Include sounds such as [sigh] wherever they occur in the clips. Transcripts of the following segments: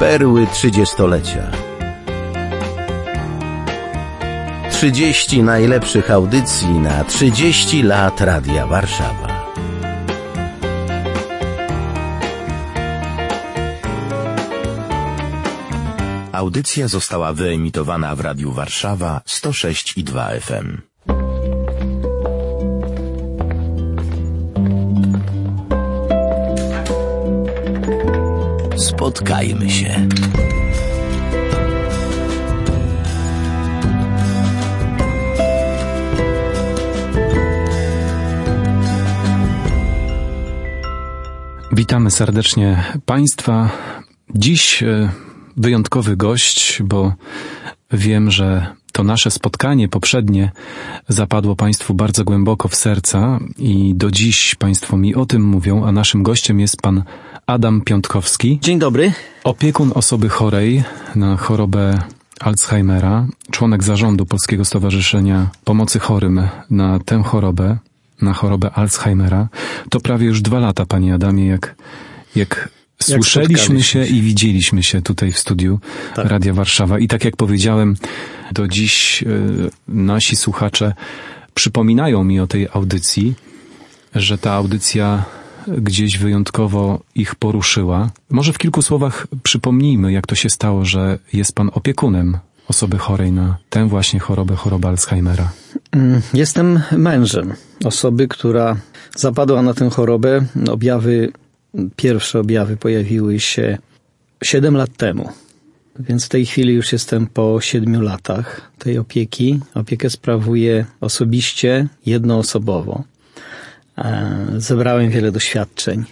Perły trzydziestolecia. 30 najlepszych audycji na 30 lat Radia Warszawa. Audycja została wyemitowana w Radiu Warszawa 106 i 2 FM. Spotkajmy się. Witamy serdecznie Państwa. Dziś e, wyjątkowy gość, bo wiem, że to nasze spotkanie poprzednie zapadło Państwu bardzo głęboko w serca i do dziś Państwo mi o tym mówią, a naszym gościem jest Pan Adam Piątkowski. Dzień dobry. Opiekun osoby chorej na chorobę Alzheimera, członek zarządu Polskiego Stowarzyszenia Pomocy Chorym na tę chorobę, na chorobę Alzheimera. To prawie już dwa lata, Panie Adamie, jak, jak słyszeliśmy się i widzieliśmy się tutaj w studiu tak. Radia Warszawa. I tak jak powiedziałem, do dziś y, nasi słuchacze przypominają mi o tej audycji, że ta audycja gdzieś wyjątkowo ich poruszyła. Może w kilku słowach przypomnijmy, jak to się stało, że jest pan opiekunem osoby chorej na tę właśnie chorobę, chorobę Alzheimera. Mm, jestem mężem osoby, która zapadła na tę chorobę. Objawy, pierwsze objawy pojawiły się 7 lat temu. Więc w tej chwili już jestem po siedmiu latach tej opieki. Opiekę sprawuję osobiście, jednoosobowo. E, zebrałem wiele doświadczeń.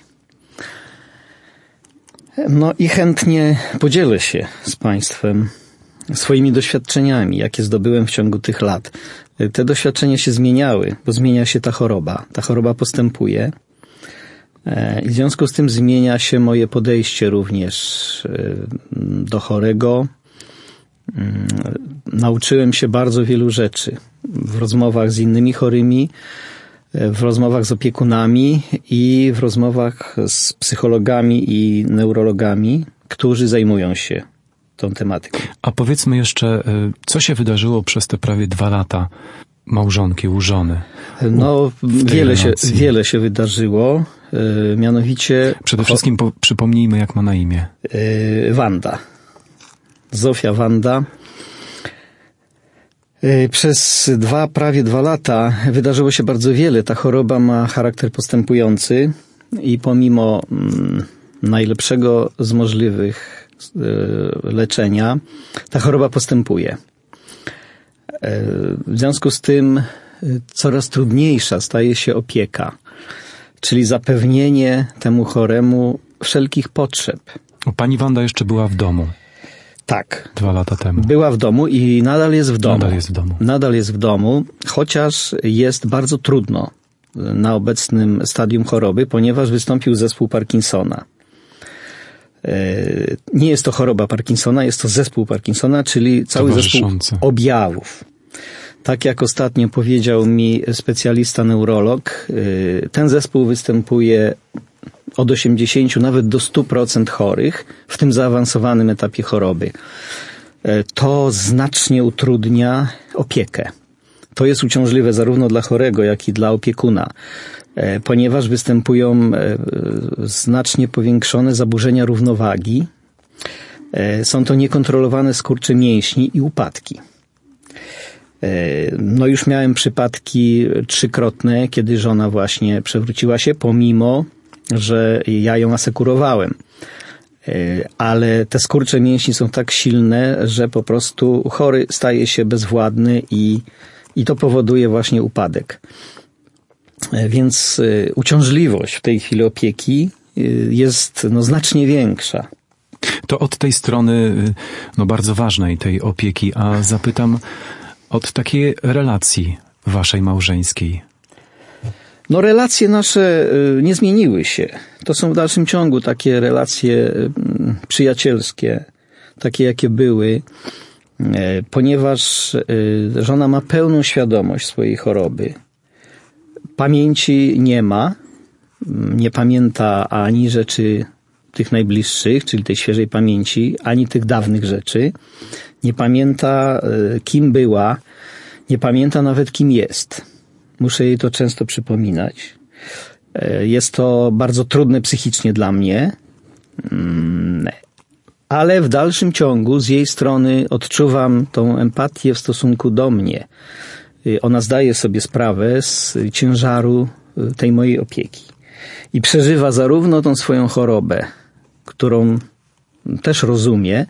No i chętnie podzielę się z Państwem swoimi doświadczeniami, jakie zdobyłem w ciągu tych lat. Te doświadczenia się zmieniały, bo zmienia się ta choroba. Ta choroba postępuje. E, I w związku z tym zmienia się moje podejście również e, do chorego. Mm, nauczyłem się bardzo wielu rzeczy w rozmowach z innymi chorymi, w rozmowach z opiekunami i w rozmowach z psychologami i neurologami, którzy zajmują się tą tematyką. A powiedzmy jeszcze, y, co się wydarzyło przez te prawie dwa lata małżonki u żony? No, wiele się, wiele się wydarzyło, y, mianowicie... Przede wszystkim po, przypomnijmy, jak ma na imię. Y, Wanda. Zofia Wanda. Y, przez dwa, prawie dwa lata wydarzyło się bardzo wiele. Ta choroba ma charakter postępujący i pomimo mm, najlepszego z możliwych y, leczenia, ta choroba postępuje. Y, w związku z tym coraz trudniejsza staje się opieka, czyli zapewnienie temu choremu wszelkich potrzeb. Pani Wanda jeszcze była w domu. Tak. Dwa lata temu. Była w domu i nadal jest w domu. Nadal jest w domu. Nadal jest w domu, chociaż jest bardzo trudno na obecnym stadium choroby, ponieważ wystąpił zespół Parkinsona. E, nie jest to choroba Parkinsona, jest to zespół Parkinsona, czyli cały zespół objawów. Tak jak ostatnio powiedział mi specjalista neurolog, e, ten zespół występuje od 80 nawet do 100% chorych w tym zaawansowanym etapie choroby. E, to znacznie utrudnia opiekę. To jest uciążliwe zarówno dla chorego, jak i dla opiekuna, e, ponieważ występują e, znacznie powiększone zaburzenia równowagi. Są to niekontrolowane skurcze mięśni i upadki. No już miałem przypadki trzykrotne, kiedy żona właśnie przewróciła się pomimo że ja ją asekurowałem. E, ale te skurcze mięśni są tak silne, że po prostu chory staje się bezwładny i, i to powoduje właśnie upadek. E, więc e, uciążliwość w tej chwili opieki jest no, znacznie większa. To od tej strony no, bardzo ważnej tej opieki, a zapytam od takiej relacji waszej małżeńskiej. No relacje nasze y, nie zmieniły się. To są w dalszym ciągu takie relacje y, przyjacielskie, takie jakie były, y, ponieważ żona ma pełną świadomość swojej choroby. Pamięci nie ma, nie pamięta ani rzeczy tych najbliższych, czyli tej świeżej pamięci, ani tych dawnych rzeczy. Nie pamięta, kim była, nie pamięta nawet, kim jest. Muszę jej to często przypominać. E, jest to bardzo trudne psychicznie dla mnie, mm, ale w dalszym ciągu z jej strony odczuwam tą empatię w stosunku do mnie. E, ona zdaje sobie sprawę z ciężaru tej mojej opieki i przeżywa zarówno tą swoją chorobę, którą też rozumie,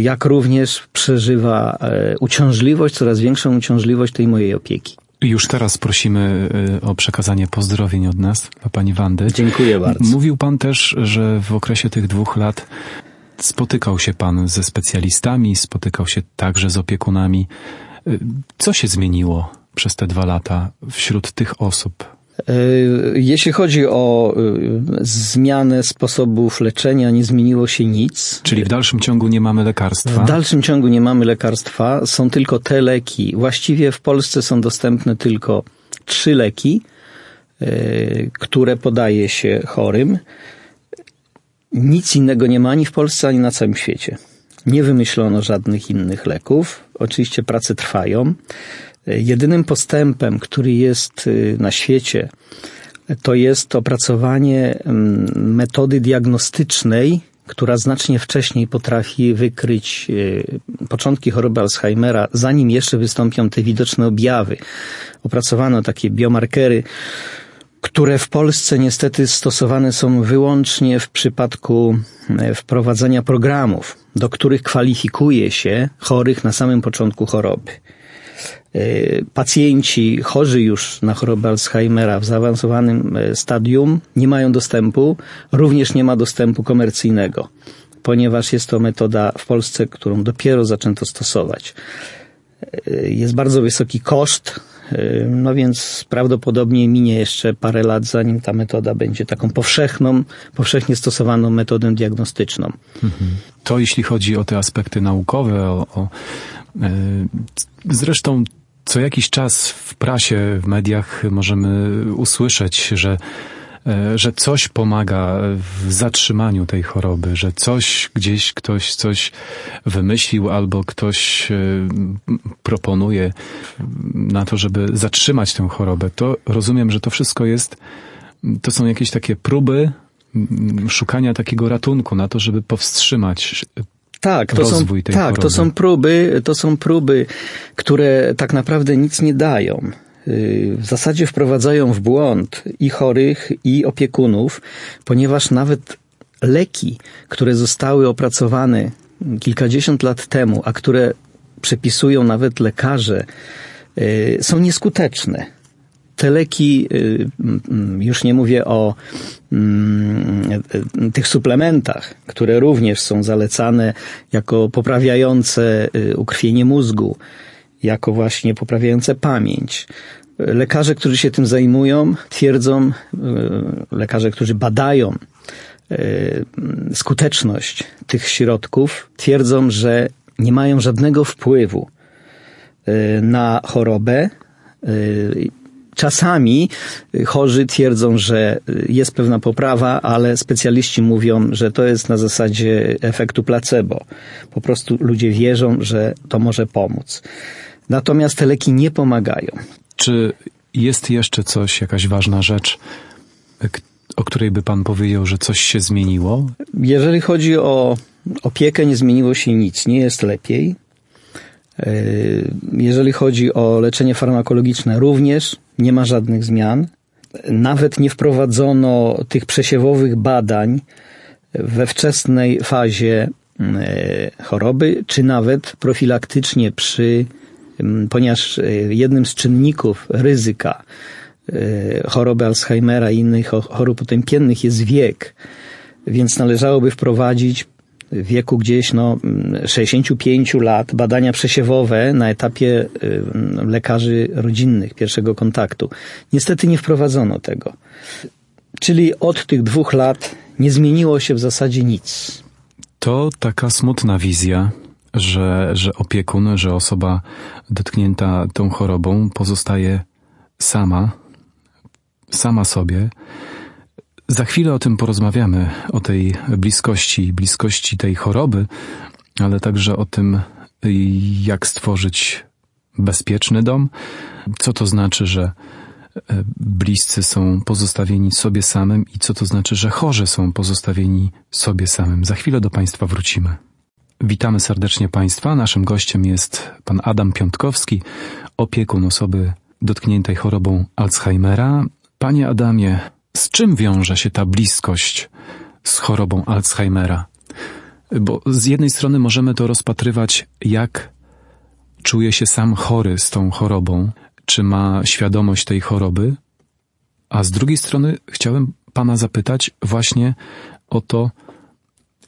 jak również przeżywa e, uciążliwość, coraz większą uciążliwość tej mojej opieki. Już teraz prosimy e, o przekazanie pozdrowień od nas, dla pani Wandy. Dziękuję bardzo. Mówił pan też, że w okresie tych dwóch lat spotykał się pan ze specjalistami, spotykał się także z opiekunami. E, co się zmieniło przez te dwa lata wśród tych osób? E, jeśli chodzi o e, zmianę sposobów leczenia, nie zmieniło się nic. Czyli w dalszym ciągu nie mamy lekarstwa? W dalszym ciągu nie mamy lekarstwa, są tylko te leki. Właściwie w Polsce są dostępne tylko trzy leki, e, które podaje się chorym. Nic innego nie ma ani w Polsce, ani na całym świecie. Nie wymyślono żadnych innych leków. Oczywiście prace trwają. Jedynym postępem, który jest y, na świecie, to jest opracowanie mm, metody diagnostycznej, która znacznie wcześniej potrafi wykryć y, początki choroby Alzheimera, zanim jeszcze wystąpią te widoczne objawy. Opracowano takie biomarkery, które w Polsce niestety stosowane są wyłącznie w przypadku e, wprowadzenia programów, do których kwalifikuje się chorych na samym początku choroby. E, pacjenci chorzy już na chorobę Alzheimera w zaawansowanym e, stadium nie mają dostępu, również nie ma dostępu komercyjnego, ponieważ jest to metoda w Polsce, którą dopiero zaczęto stosować. E, jest bardzo wysoki koszt, no więc prawdopodobnie minie jeszcze parę lat, zanim ta metoda będzie taką powszechną, powszechnie stosowaną metodą diagnostyczną. Mhm. To jeśli chodzi o te aspekty naukowe, o, o zresztą co jakiś czas w prasie, w mediach możemy usłyszeć, że e, że coś pomaga w zatrzymaniu tej choroby, że coś gdzieś ktoś coś wymyślił albo ktoś e, proponuje na to, żeby zatrzymać tę chorobę, to rozumiem, że to wszystko jest, to są jakieś takie próby szukania takiego ratunku na to, żeby powstrzymać tak, to są, tak, choroby. to są próby, to są próby, które tak naprawdę nic nie dają. Y, w zasadzie wprowadzają w błąd i chorych, i opiekunów, ponieważ nawet leki, które zostały opracowane kilkadziesiąt lat temu, a które przepisują nawet lekarze, y, są nieskuteczne te leki, y, mm, już nie mówię o mm, tych suplementach, które również są zalecane jako poprawiające y, ukrwienie mózgu, jako właśnie poprawiające pamięć. Lekarze, którzy się tym zajmują, twierdzą, y, lekarze, którzy badają skuteczność tych środków, twierdzą, że nie mają żadnego wpływu na chorobę Czasami y, chorzy twierdzą, że y, jest pewna poprawa, ale specjaliści mówią, że to jest na zasadzie efektu placebo. Po prostu ludzie wierzą, że to może pomóc. Natomiast te leki nie pomagają. Czy jest jeszcze coś, jakaś ważna rzecz, o której by pan powiedział, że coś się zmieniło? Jeżeli chodzi o opiekę, nie zmieniło się nic. Nie jest lepiej. E, jeżeli chodzi o leczenie farmakologiczne, również nie ma żadnych zmian. Nawet nie wprowadzono tych przesiewowych badań we wczesnej fazie e, choroby, czy nawet profilaktycznie przy, ponieważ e, jednym z czynników ryzyka choroby Alzheimera i innych chorób otępiennych jest wiek, więc należałoby wprowadzić wieku gdzieś no, 65 lat badania przesiewowe na etapie y, lekarzy rodzinnych, pierwszego kontaktu. Niestety nie wprowadzono tego. Czyli od tych dwóch lat nie zmieniło się w zasadzie nic. To taka smutna wizja, że, że opiekun, że osoba dotknięta tą chorobą pozostaje sama, sama sobie, Za chwilę o tym porozmawiamy, o tej bliskości, bliskości tej choroby, ale także o tym, jak stworzyć bezpieczny dom, co to znaczy, że e, bliscy są pozostawieni sobie samym i co to znaczy, że chorzy są pozostawieni sobie samym. Za chwilę do Państwa wrócimy. Witamy serdecznie Państwa. Naszym gościem jest pan Adam Piątkowski, opiekun osoby dotkniętej chorobą Alzheimera. Panie Adamie, z czym wiąże się ta bliskość z chorobą Alzheimera? Bo z jednej strony możemy to rozpatrywać, jak czuje się sam chory z tą chorobą, czy ma świadomość tej choroby, a z drugiej strony chciałem Pana zapytać właśnie o to,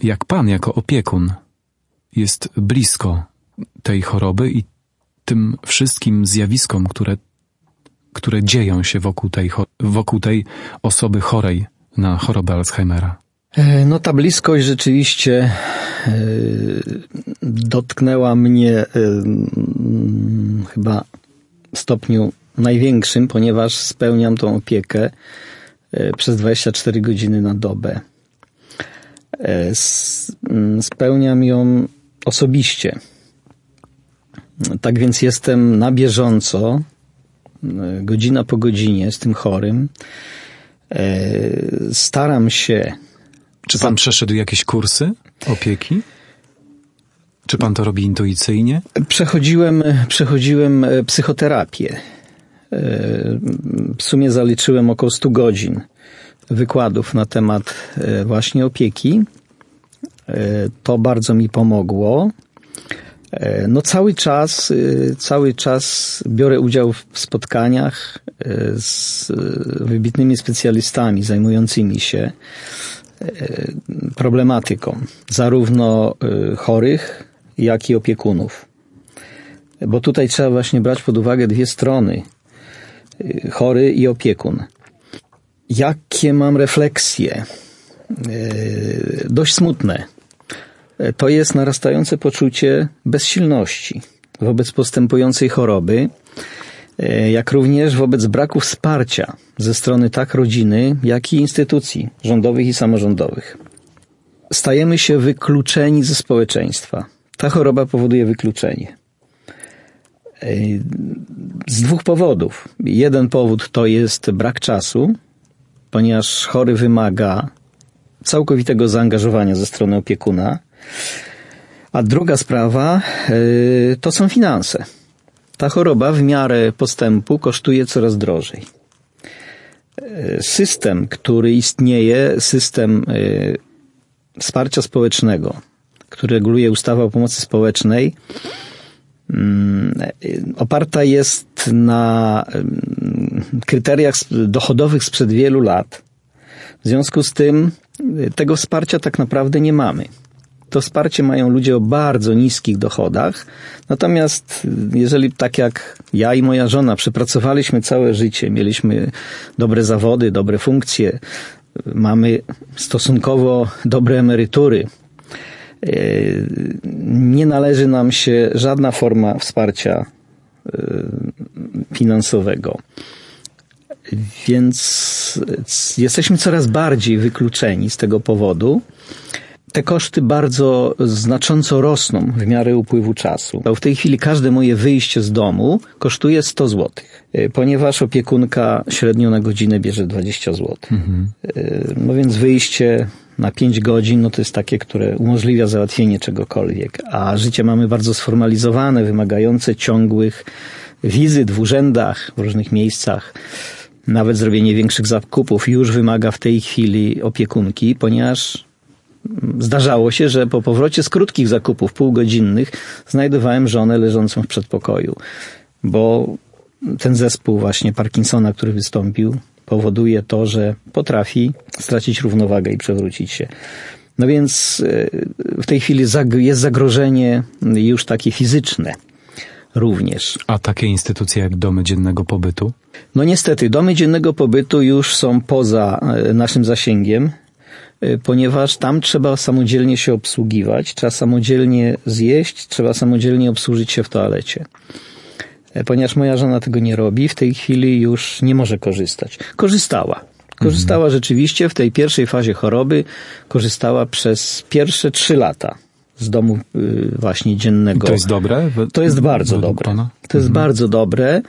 jak Pan jako opiekun jest blisko tej choroby i tym wszystkim zjawiskom, które, które dzieją się wokół tej, wokół tej osoby chorej na chorobę Alzheimera. E, no ta bliskość rzeczywiście e, dotknęła mnie e, chyba w stopniu największym, ponieważ spełniam tą opiekę przez 24 godziny na dobę. Spełniam ją osobiście. Tak więc jestem na bieżąco, godzina po godzinie z tym chorym. Staram się czy pan przeszedł jakieś kursy opieki? Czy pan to robi intuicyjnie? Przechodziłem, przechodziłem e, psychoterapię. E, w sumie zaliczyłem około 100 godzin wykładów na temat e, właśnie opieki. To bardzo mi pomogło. No cały czas, cały czas biorę udział w spotkaniach z wybitnymi specjalistami zajmującymi się problematyką zarówno chorych, jak i opiekunów. Bo tutaj trzeba właśnie brać pod uwagę dwie strony: chory i opiekun. Jakie mam refleksje? Dość smutne. To jest narastające poczucie bezsilności wobec postępującej choroby, E, jak również wobec braku wsparcia ze strony tak rodziny, jak i instytucji rządowych i samorządowych. Stajemy się wykluczeni ze społeczeństwa. Ta choroba powoduje wykluczenie. E, z dwóch powodów. Jeden powód to jest brak czasu, ponieważ chory wymaga całkowitego zaangażowania ze strony opiekuna. A druga sprawa e, to są finanse. Ta choroba w miarę postępu kosztuje coraz drożej. System, który istnieje, system e, wsparcia społecznego, który reguluje ustawa o pomocy społecznej, mm, oparta jest na mm, kryteriach dochodowych sprzed wielu lat. W związku z tym tego wsparcia tak naprawdę nie mamy to wsparcie mają ludzie o bardzo niskich dochodach. Natomiast jeżeli tak jak ja i moja żona przepracowaliśmy całe życie, mieliśmy dobre zawody, dobre funkcje, mamy stosunkowo dobre emerytury, e, nie należy nam się żadna forma wsparcia finansowego. Więc jesteśmy coraz bardziej wykluczeni z tego powodu te koszty bardzo znacząco rosną w miarę upływu czasu. W tej chwili każde moje wyjście z domu kosztuje 100 zł, e, ponieważ opiekunka średnio na godzinę bierze 20 zł. Mhm. E, no więc wyjście na 5 godzin, no to jest takie, które umożliwia załatwienie czegokolwiek. A życie mamy bardzo sformalizowane, wymagające ciągłych wizyt w urzędach, w różnych miejscach. Nawet zrobienie większych zakupów już wymaga w tej chwili opiekunki, ponieważ Zdarzało się, że po powrocie z krótkich zakupów, półgodzinnych, znajdowałem żonę leżącą w przedpokoju, bo ten zespół właśnie Parkinsona, który wystąpił, powoduje to, że potrafi stracić równowagę i przewrócić się. No więc e, w tej chwili jest zagrożenie już takie fizyczne również. A takie instytucje jak domy dziennego pobytu? No niestety, domy dziennego pobytu już są poza e, naszym zasięgiem. Y, ponieważ tam trzeba samodzielnie się obsługiwać, trzeba samodzielnie zjeść, trzeba samodzielnie obsłużyć się w toalecie. Y, ponieważ moja żona tego nie robi, w tej chwili już nie może korzystać. Korzystała. Korzystała rzeczywiście w tej pierwszej fazie choroby, korzystała przez pierwsze trzy lata z domu y, właśnie dziennego. To jest dobre? To jest bardzo dobre. To jest mhm. bardzo dobre.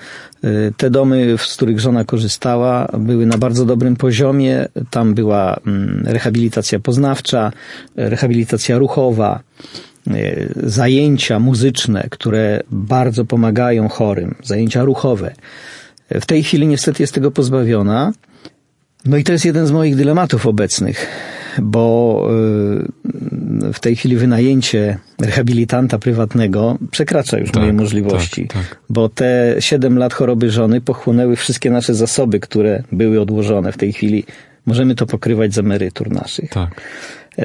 Y, te domy, z których żona korzystała, były na bardzo dobrym poziomie. Tam była mm, rehabilitacja poznawcza, rehabilitacja ruchowa, y, zajęcia muzyczne, które bardzo pomagają chorym, zajęcia ruchowe. W tej chwili niestety jest tego pozbawiona. No i to jest jeden z moich dylematów obecnych, bo y, w tej chwili wynajęcie rehabilitanta prywatnego przekracza już tak, moje możliwości, tak, tak. bo te 7 lat choroby żony pochłonęły wszystkie nasze zasoby, które były odłożone w tej chwili. Możemy to pokrywać z emerytur naszych. Tak.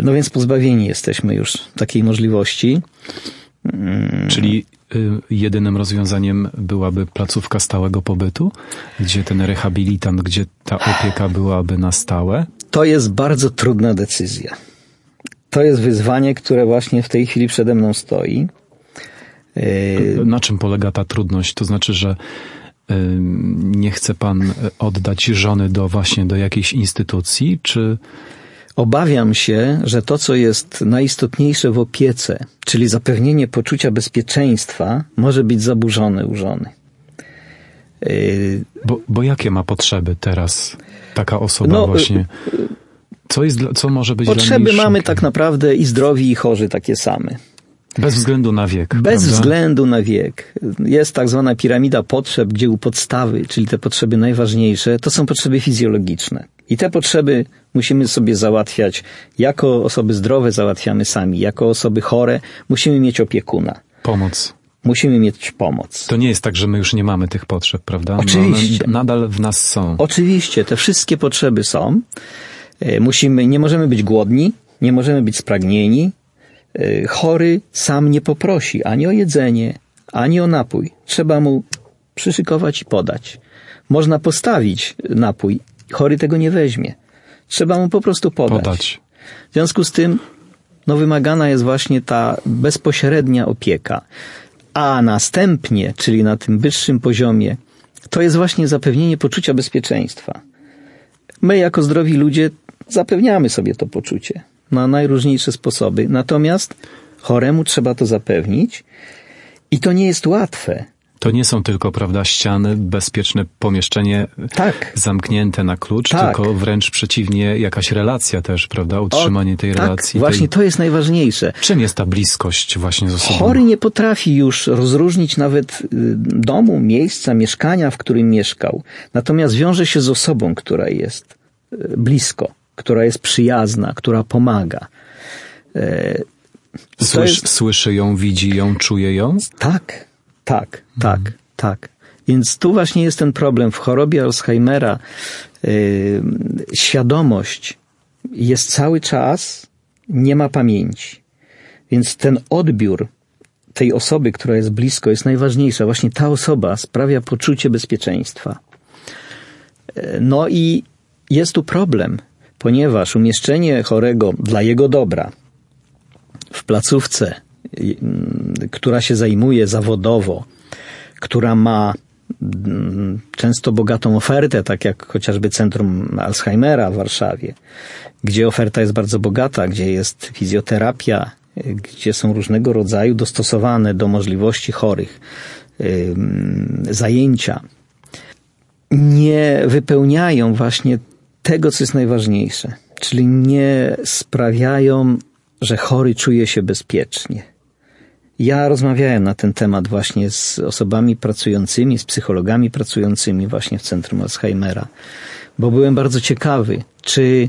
No więc pozbawieni jesteśmy już takiej możliwości. Czyli y, jedynym rozwiązaniem byłaby placówka stałego pobytu, gdzie ten rehabilitant, gdzie ta opieka byłaby na stałe? To jest bardzo trudna decyzja. To jest wyzwanie, które właśnie w tej chwili przede mną stoi. Y, na czym polega ta trudność? To znaczy, że y, nie chce pan oddać żony do właśnie do jakiejś instytucji, czy Obawiam się, że to, co jest najistotniejsze w opiece, czyli zapewnienie poczucia bezpieczeństwa, może być zaburzone u żony. Yy, bo, bo jakie ma potrzeby teraz taka osoba no, właśnie? Co, jest, co może być Potrzeby mamy tak naprawdę i zdrowi, i chorzy takie same. Bez względu na wiek. Bez prawda? względu na wiek. Jest tak zwana piramida potrzeb, gdzie u podstawy, czyli te potrzeby najważniejsze, to są potrzeby fizjologiczne. I te potrzeby musimy sobie załatwiać jako osoby zdrowe, załatwiamy sami. Jako osoby chore musimy mieć opiekuna. Pomoc. Musimy mieć pomoc. To nie jest tak, że my już nie mamy tych potrzeb, prawda? No, Oczywiście. No, nadal w nas są. Oczywiście, te wszystkie potrzeby są. E, musimy, nie możemy być głodni, nie możemy być spragnieni. E, chory sam nie poprosi ani o jedzenie, ani o napój. Trzeba mu przyszykować i podać. Można postawić napój chory tego nie weźmie. Trzeba mu po prostu podać. podać. W związku z tym, no wymagana jest właśnie ta bezpośrednia opieka. A następnie, czyli na tym wyższym poziomie, to jest właśnie zapewnienie poczucia bezpieczeństwa. My, jako zdrowi ludzie, zapewniamy sobie to poczucie na najróżniejsze sposoby. Natomiast choremu trzeba to zapewnić i to nie jest łatwe. To nie są tylko, prawda, ściany, bezpieczne pomieszczenie tak. zamknięte na klucz, tak. tylko wręcz przeciwnie, jakaś relacja też, prawda, utrzymanie o, tej tak, relacji. Właśnie tej... to jest najważniejsze. Czym jest ta bliskość właśnie z osobą? Chory nie potrafi już rozróżnić nawet y, domu, miejsca, mieszkania, w którym mieszkał. Natomiast wiąże się z osobą, która jest y, blisko, która jest przyjazna, która pomaga. E, Słysz, jest... Słyszy ją, widzi ją, czuje ją? Tak, tak, tak, mhm. tak. Więc tu właśnie jest ten problem. W chorobie Alzheimera yy, świadomość jest cały czas, nie ma pamięci. Więc ten odbiór tej osoby, która jest blisko, jest najważniejsza. Właśnie ta osoba sprawia poczucie bezpieczeństwa. Yy, no i jest tu problem, ponieważ umieszczenie chorego dla jego dobra w placówce która się zajmuje zawodowo, która ma mm, często bogatą ofertę, tak jak chociażby Centrum Alzheimera w Warszawie, gdzie oferta jest bardzo bogata, gdzie jest fizjoterapia, gdzie są różnego rodzaju dostosowane do możliwości chorych zajęcia, nie wypełniają właśnie tego, co jest najważniejsze, czyli nie sprawiają, że chory czuje się bezpiecznie. Ja rozmawiałem na ten temat właśnie z osobami pracującymi, z psychologami pracującymi właśnie w Centrum Alzheimera, bo byłem bardzo ciekawy, czy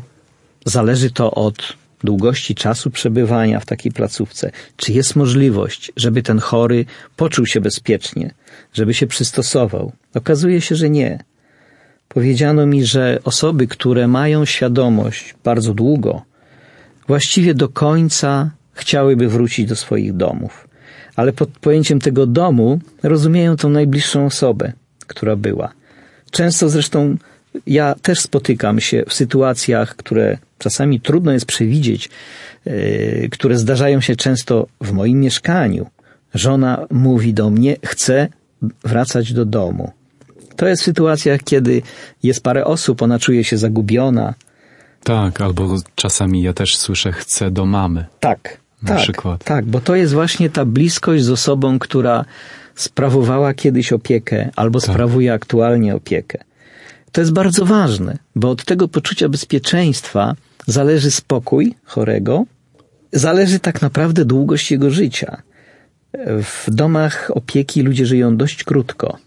zależy to od długości czasu przebywania w takiej placówce, czy jest możliwość, żeby ten chory poczuł się bezpiecznie, żeby się przystosował. Okazuje się, że nie. Powiedziano mi, że osoby, które mają świadomość bardzo długo, właściwie do końca chciałyby wrócić do swoich domów ale pod pojęciem tego domu rozumieją tą najbliższą osobę, która była. Często zresztą ja też spotykam się w sytuacjach, które czasami trudno jest przewidzieć, yy, które zdarzają się często w moim mieszkaniu. Żona mówi do mnie, chce wracać do domu. To jest sytuacja, kiedy jest parę osób, ona czuje się zagubiona. Tak, albo czasami ja też słyszę, chcę do mamy. Tak, Na tak, przykład. tak, bo to jest właśnie ta bliskość z osobą, która sprawowała kiedyś opiekę albo Tak. sprawuje aktualnie opiekę. To jest bardzo ważne, bo od tego poczucia bezpieczeństwa zależy spokój chorego, zależy tak naprawdę długość jego życia. W domach opieki ludzie żyją dość krótko.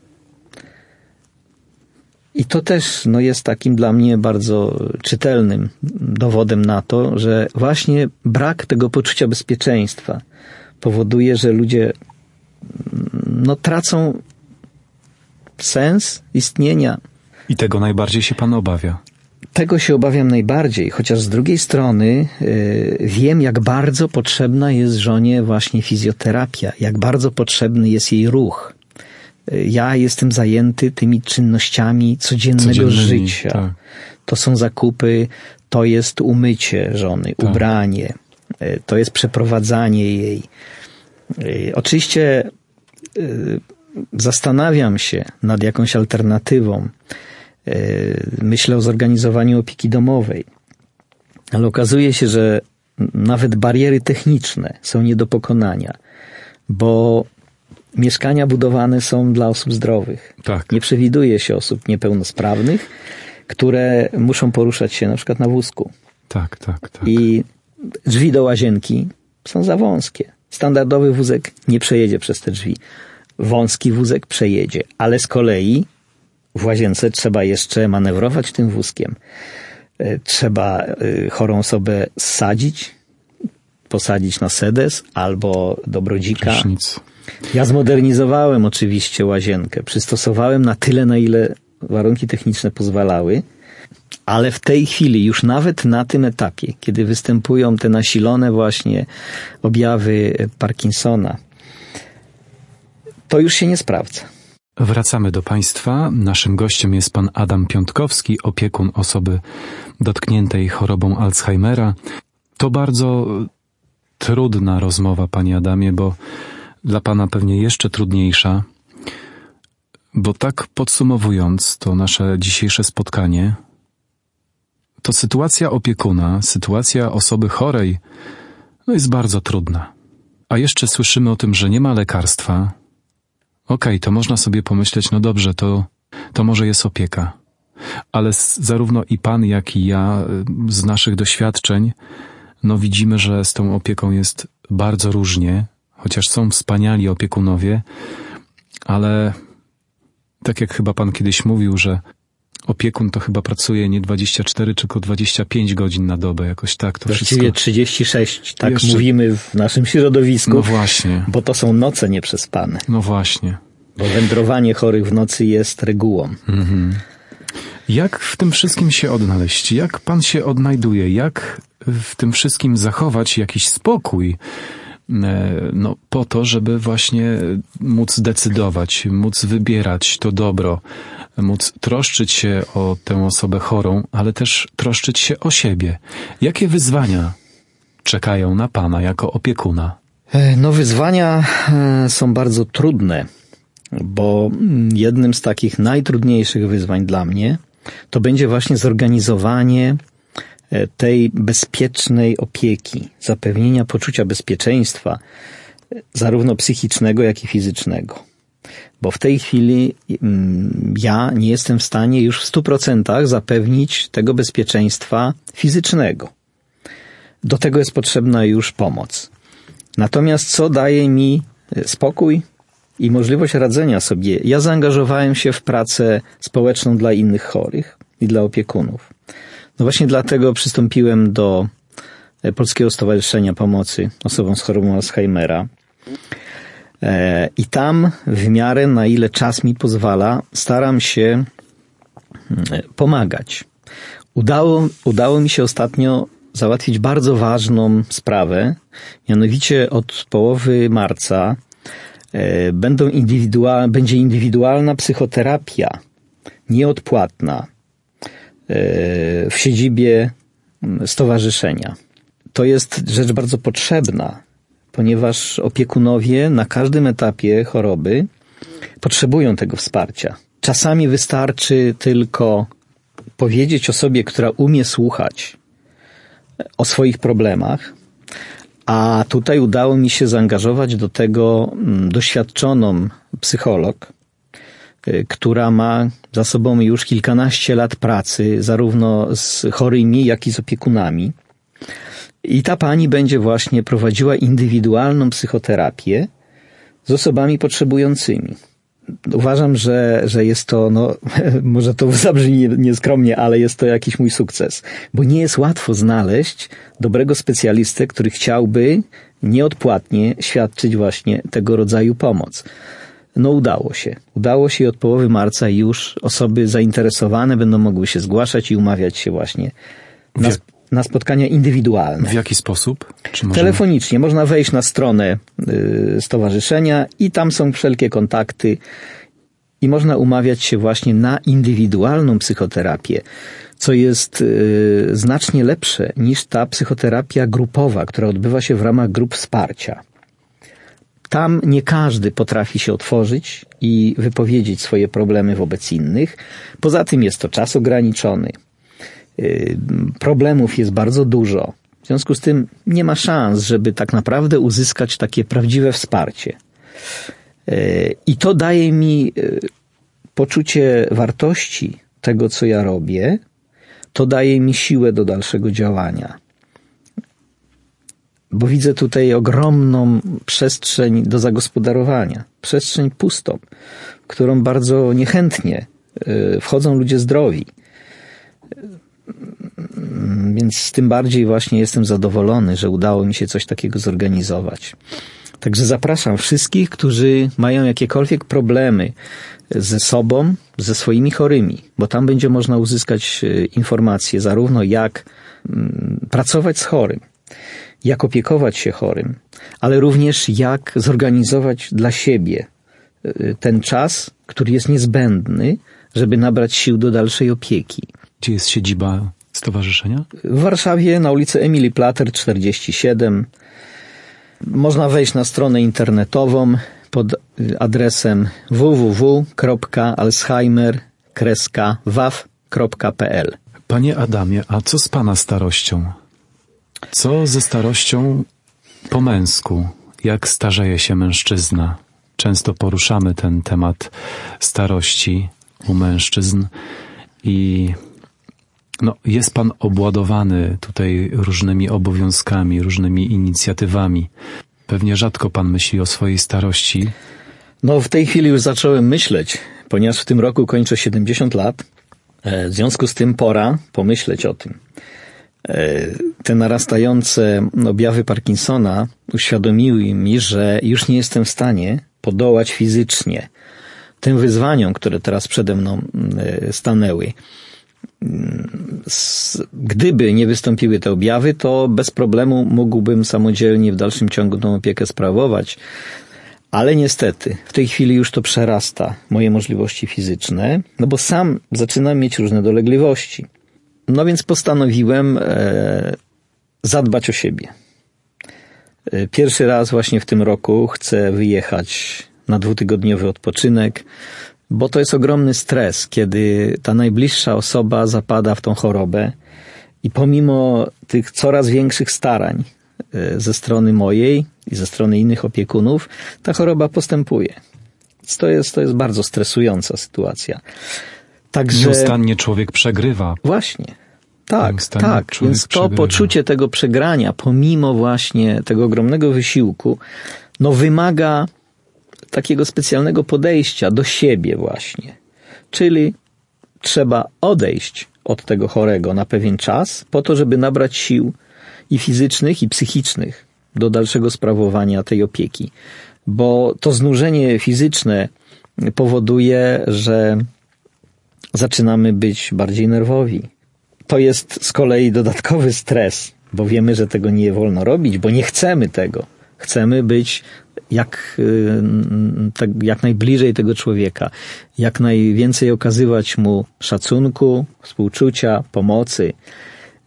To też no, jest takim dla mnie bardzo czytelnym dowodem na to, że właśnie brak tego poczucia bezpieczeństwa powoduje, że ludzie no, tracą sens istnienia. I tego najbardziej się pan obawia. Tego się obawiam najbardziej, chociaż z drugiej strony yy, wiem, jak bardzo potrzebna jest żonie właśnie fizjoterapia, jak bardzo potrzebny jest jej ruch. Ja jestem zajęty tymi czynnościami codziennego życia. tak. To są zakupy, to jest umycie żony, Tak. ubranie, yy, to jest przeprowadzanie jej. Yy, Oczywiście yy, zastanawiam się nad jakąś alternatywą. Myślę o zorganizowaniu opieki domowej. Ale okazuje się, że nawet bariery techniczne są nie do pokonania, bo mieszkania budowane są dla osób zdrowych. Tak. Nie przewiduje się osób niepełnosprawnych, które muszą poruszać się na przykład na wózku. Tak, tak, tak. I drzwi do łazienki są za wąskie. Standardowy wózek nie przejedzie przez te drzwi. Wąski wózek przejedzie, ale z kolei w łazience trzeba jeszcze manewrować tym wózkiem. E, Trzeba e, chorą osobę zsadzić, posadzić na sedes albo do brodzika. Prysznic. Ja zmodernizowałem oczywiście łazienkę. Przystosowałem na tyle, na ile warunki techniczne pozwalały. Ale w tej chwili, już nawet na tym etapie, kiedy występują te nasilone właśnie objawy Parkinsona, to już się nie sprawdza. Wracamy do Państwa. Naszym gościem jest pan Adam Piątkowski, opiekun osoby dotkniętej chorobą Alzheimera. To bardzo trudna rozmowa, panie Adamie, bo dla pana pewnie jeszcze trudniejsza, bo tak podsumowując to nasze dzisiejsze spotkanie, to sytuacja opiekuna, sytuacja osoby chorej, no jest bardzo trudna. A jeszcze słyszymy o tym, że nie ma lekarstwa, Okej, to można sobie pomyśleć, no dobrze, to, to może jest opieka. Ale zarówno i pan, jak i ja y, z naszych doświadczeń, no widzimy, że z tą opieką jest bardzo różnie, chociaż są wspaniali opiekunowie, ale tak jak chyba pan kiedyś mówił, że opiekun to chyba pracuje nie 24, tylko 25 godzin na dobę, jakoś tak to Właściwie wszystko. 36, tak Jeszcze- mówimy w naszym środowisku, No właśnie, bo to są noce nieprzespane. no właśnie. Bo wędrowanie chorych w nocy jest regułą. Jak w tym wszystkim się odnaleźć? Jak pan się odnajduje? Jak w tym wszystkim zachować jakiś spokój? E, No, po to, żeby właśnie móc decydować, móc wybierać to dobro, móc troszczyć się o tę osobę chorą, ale też troszczyć się o siebie. Jakie wyzwania czekają na pana jako opiekuna? E, No, wyzwania e, są bardzo trudne, bo mm, jednym z takich najtrudniejszych wyzwań dla mnie to będzie właśnie zorganizowanie tej bezpiecznej opieki, zapewnienia poczucia bezpieczeństwa, e, zarówno psychicznego, jak i fizycznego. Bo w tej chwili mm, ja nie jestem w stanie już w stu procentach zapewnić tego bezpieczeństwa fizycznego. Do tego jest potrzebna już pomoc. Natomiast co daje mi e, spokój i możliwość radzenia sobie? Ja zaangażowałem się w pracę społeczną dla innych chorych i dla opiekunów. No właśnie dlatego przystąpiłem do e, Polskiego Stowarzyszenia Pomocy Osobom z chorobą Alzheimera. E, I tam w miarę na ile czas mi pozwala, staram się mm, pomagać. Udało, udało mi się ostatnio załatwić bardzo ważną sprawę. Mianowicie od połowy marca e, będą indywidual, będzie indywidualna psychoterapia, nieodpłatna, e, w siedzibie stowarzyszenia. To jest rzecz bardzo potrzebna, ponieważ opiekunowie na każdym etapie choroby potrzebują tego wsparcia. czasami wystarczy tylko powiedzieć osobie, która umie słuchać o swoich problemach, a tutaj udało mi się zaangażować do tego doświadczoną psycholog, która ma za sobą już kilkanaście lat pracy, zarówno z chorymi, jak i z opiekunami. I ta pani będzie właśnie prowadziła indywidualną psychoterapię z osobami potrzebującymi. Uważam, że, że jest to, no, [laughs] może to zabrzmi nieskromnie, ale jest to jakiś mój sukces, bo nie jest łatwo znaleźć dobrego specjalistę, który chciałby nieodpłatnie świadczyć właśnie tego rodzaju pomoc. No udało się. Udało się i od połowy marca już osoby zainteresowane będą mogły się zgłaszać i umawiać się właśnie na, na spotkania indywidualne. W jaki sposób? Możemy... Telefonicznie. Można wejść na stronę y, stowarzyszenia i tam są wszelkie kontakty i można umawiać się właśnie na indywidualną psychoterapię, co jest y, znacznie lepsze niż ta psychoterapia grupowa, która odbywa się w ramach grup wsparcia. Tam nie każdy potrafi się otworzyć i wypowiedzieć swoje problemy wobec innych. Poza tym jest to czas ograniczony. Y, problemów jest bardzo dużo. W związku z tym nie ma szans, żeby tak naprawdę uzyskać takie prawdziwe wsparcie. Y, I to daje mi y, poczucie wartości tego, co ja robię. To daje mi siłę do dalszego działania. Bo widzę tutaj ogromną przestrzeń do zagospodarowania, przestrzeń pustą, którą bardzo niechętnie wchodzą ludzie zdrowi więc tym bardziej właśnie jestem zadowolony, że udało mi się coś takiego zorganizować. Także zapraszam wszystkich, którzy mają jakiekolwiek problemy ze sobą, ze swoimi chorymi, bo tam będzie można uzyskać e, informacje zarówno jak mm, pracować z chorym, jak opiekować się chorym, ale również jak zorganizować dla siebie e, ten czas, który jest niezbędny, żeby nabrać sił do dalszej opieki. Gdzie jest siedziba stowarzyszenia? W Warszawie na ulicy Emily Plater 47. Można wejść na stronę internetową pod adresem www.alzheimer-waw.pl Panie Adamie, a co z Pana starością? Co ze starością po męsku? Jak starzeje się mężczyzna? Często poruszamy ten temat starości u mężczyzn i no, jest pan obładowany tutaj różnymi obowiązkami, różnymi inicjatywami. Pewnie rzadko pan myśli o swojej starości. No, w tej chwili już zacząłem myśleć, ponieważ w tym roku kończę 70 lat. E, w związku z tym pora pomyśleć o tym. E, te narastające objawy Parkinsona uświadomiły mi, że już nie jestem w stanie podołać fizycznie tym wyzwaniom, które teraz przede mną e, stanęły gdyby nie wystąpiły te objawy, to bez problemu mógłbym samodzielnie w dalszym ciągu tą opiekę sprawować. Ale niestety, w tej chwili już to przerasta moje możliwości fizyczne, no bo sam zaczynam mieć różne dolegliwości. No więc postanowiłem e, zadbać o siebie. E, pierwszy raz właśnie w tym roku chcę wyjechać na dwutygodniowy odpoczynek bo to jest ogromny stres, kiedy ta najbliższa osoba zapada w tą chorobę i pomimo tych coraz większych starań e, ze strony mojej i ze strony innych opiekunów, ta choroba postępuje. To jest, to jest bardzo stresująca sytuacja. Także... Nieustannie człowiek przegrywa. Właśnie. Tak, tak. Więc to przegrywa. poczucie tego przegrania, pomimo właśnie tego ogromnego wysiłku, no wymaga takiego specjalnego podejścia do siebie właśnie. Czyli trzeba odejść od tego chorego na pewien czas, po to, żeby nabrać sił i fizycznych, i psychicznych do dalszego sprawowania tej opieki. Bo to znużenie fizyczne powoduje, że zaczynamy być bardziej nerwowi. To jest z kolei dodatkowy stres, bo wiemy, że tego nie wolno robić, bo nie chcemy tego. Chcemy być jak, y, tak, jak najbliżej tego człowieka, jak najwięcej okazywać mu szacunku, współczucia, pomocy.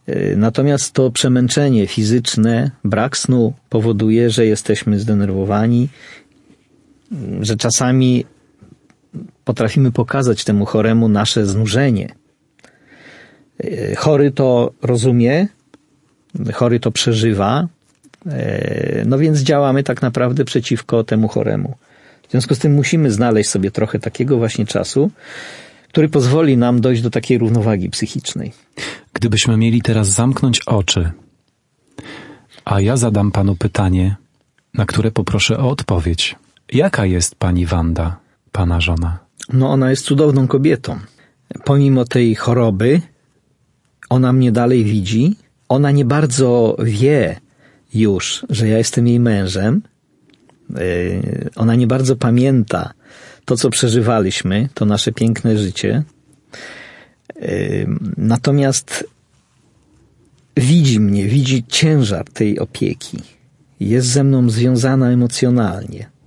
Y, natomiast to przemęczenie fizyczne, brak snu powoduje, że jesteśmy zdenerwowani, że czasami potrafimy pokazać temu choremu nasze znużenie. E, chory to rozumie, chory to przeżywa, e, no więc działamy tak naprawdę przeciwko temu choremu. W związku z tym musimy znaleźć sobie trochę takiego właśnie czasu, który pozwoli nam dojść do takiej równowagi psychicznej. Gdybyśmy mieli teraz zamknąć oczy, a ja zadam panu pytanie, na które poproszę o odpowiedź. Jaka jest pani Wanda, pana żona? No, ona jest cudowną kobietą. Pomimo tej choroby, ona mnie dalej widzi. Ona nie bardzo wie już, że ja jestem jej mężem. Yy, ona nie bardzo pamięta to, co przeżywaliśmy, to nasze piękne życie. Yy, natomiast widzi mnie, widzi ciężar tej opieki. Jest ze mną związana emocjonalnie.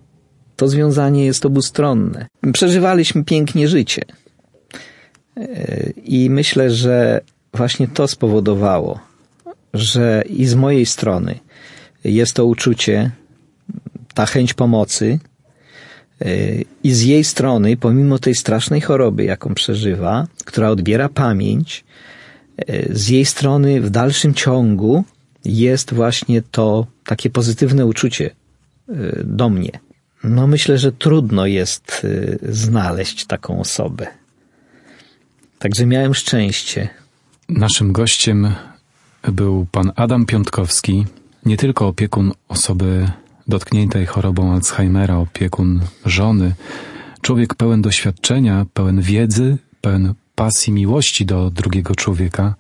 To związanie jest obustronne. Przeżywaliśmy pięknie życie. I myślę, że właśnie to spowodowało, że i z mojej strony jest to uczucie, ta chęć pomocy, i z jej strony, pomimo tej strasznej choroby, jaką przeżywa, która odbiera pamięć, z jej strony w dalszym ciągu jest właśnie to takie pozytywne uczucie do mnie. No myślę, że trudno jest y, znaleźć taką osobę. Także miałem szczęście. Naszym gościem był pan Adam Piątkowski, nie tylko opiekun osoby dotkniętej chorobą Alzheimera, opiekun żony, człowiek pełen doświadczenia, pełen wiedzy, pełen pasji, miłości do drugiego człowieka.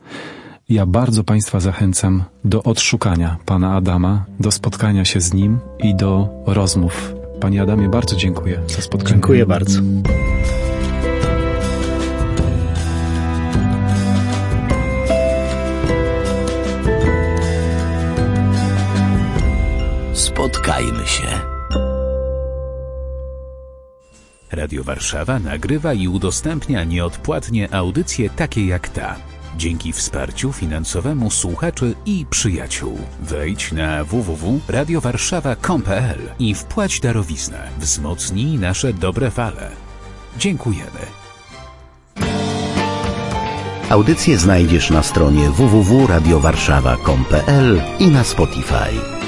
Ja bardzo Państwa zachęcam do odszukania pana Adama, do spotkania się z nim i do rozmów Panie Adamie, bardzo dziękuję za spotkanie. Dziękuję bardzo. Spotkajmy się. Radio Warszawa nagrywa i udostępnia nieodpłatnie audycje takie jak ta dzięki wsparciu finansowemu słuchaczy i przyjaciół. Wejdź na www.radiowarszawa.com.pl i wpłać darowiznę. Wzmocnij nasze dobre fale. Dziękujemy. Audycje znajdziesz na stronie www.radiowarszawa.com.pl i na Spotify.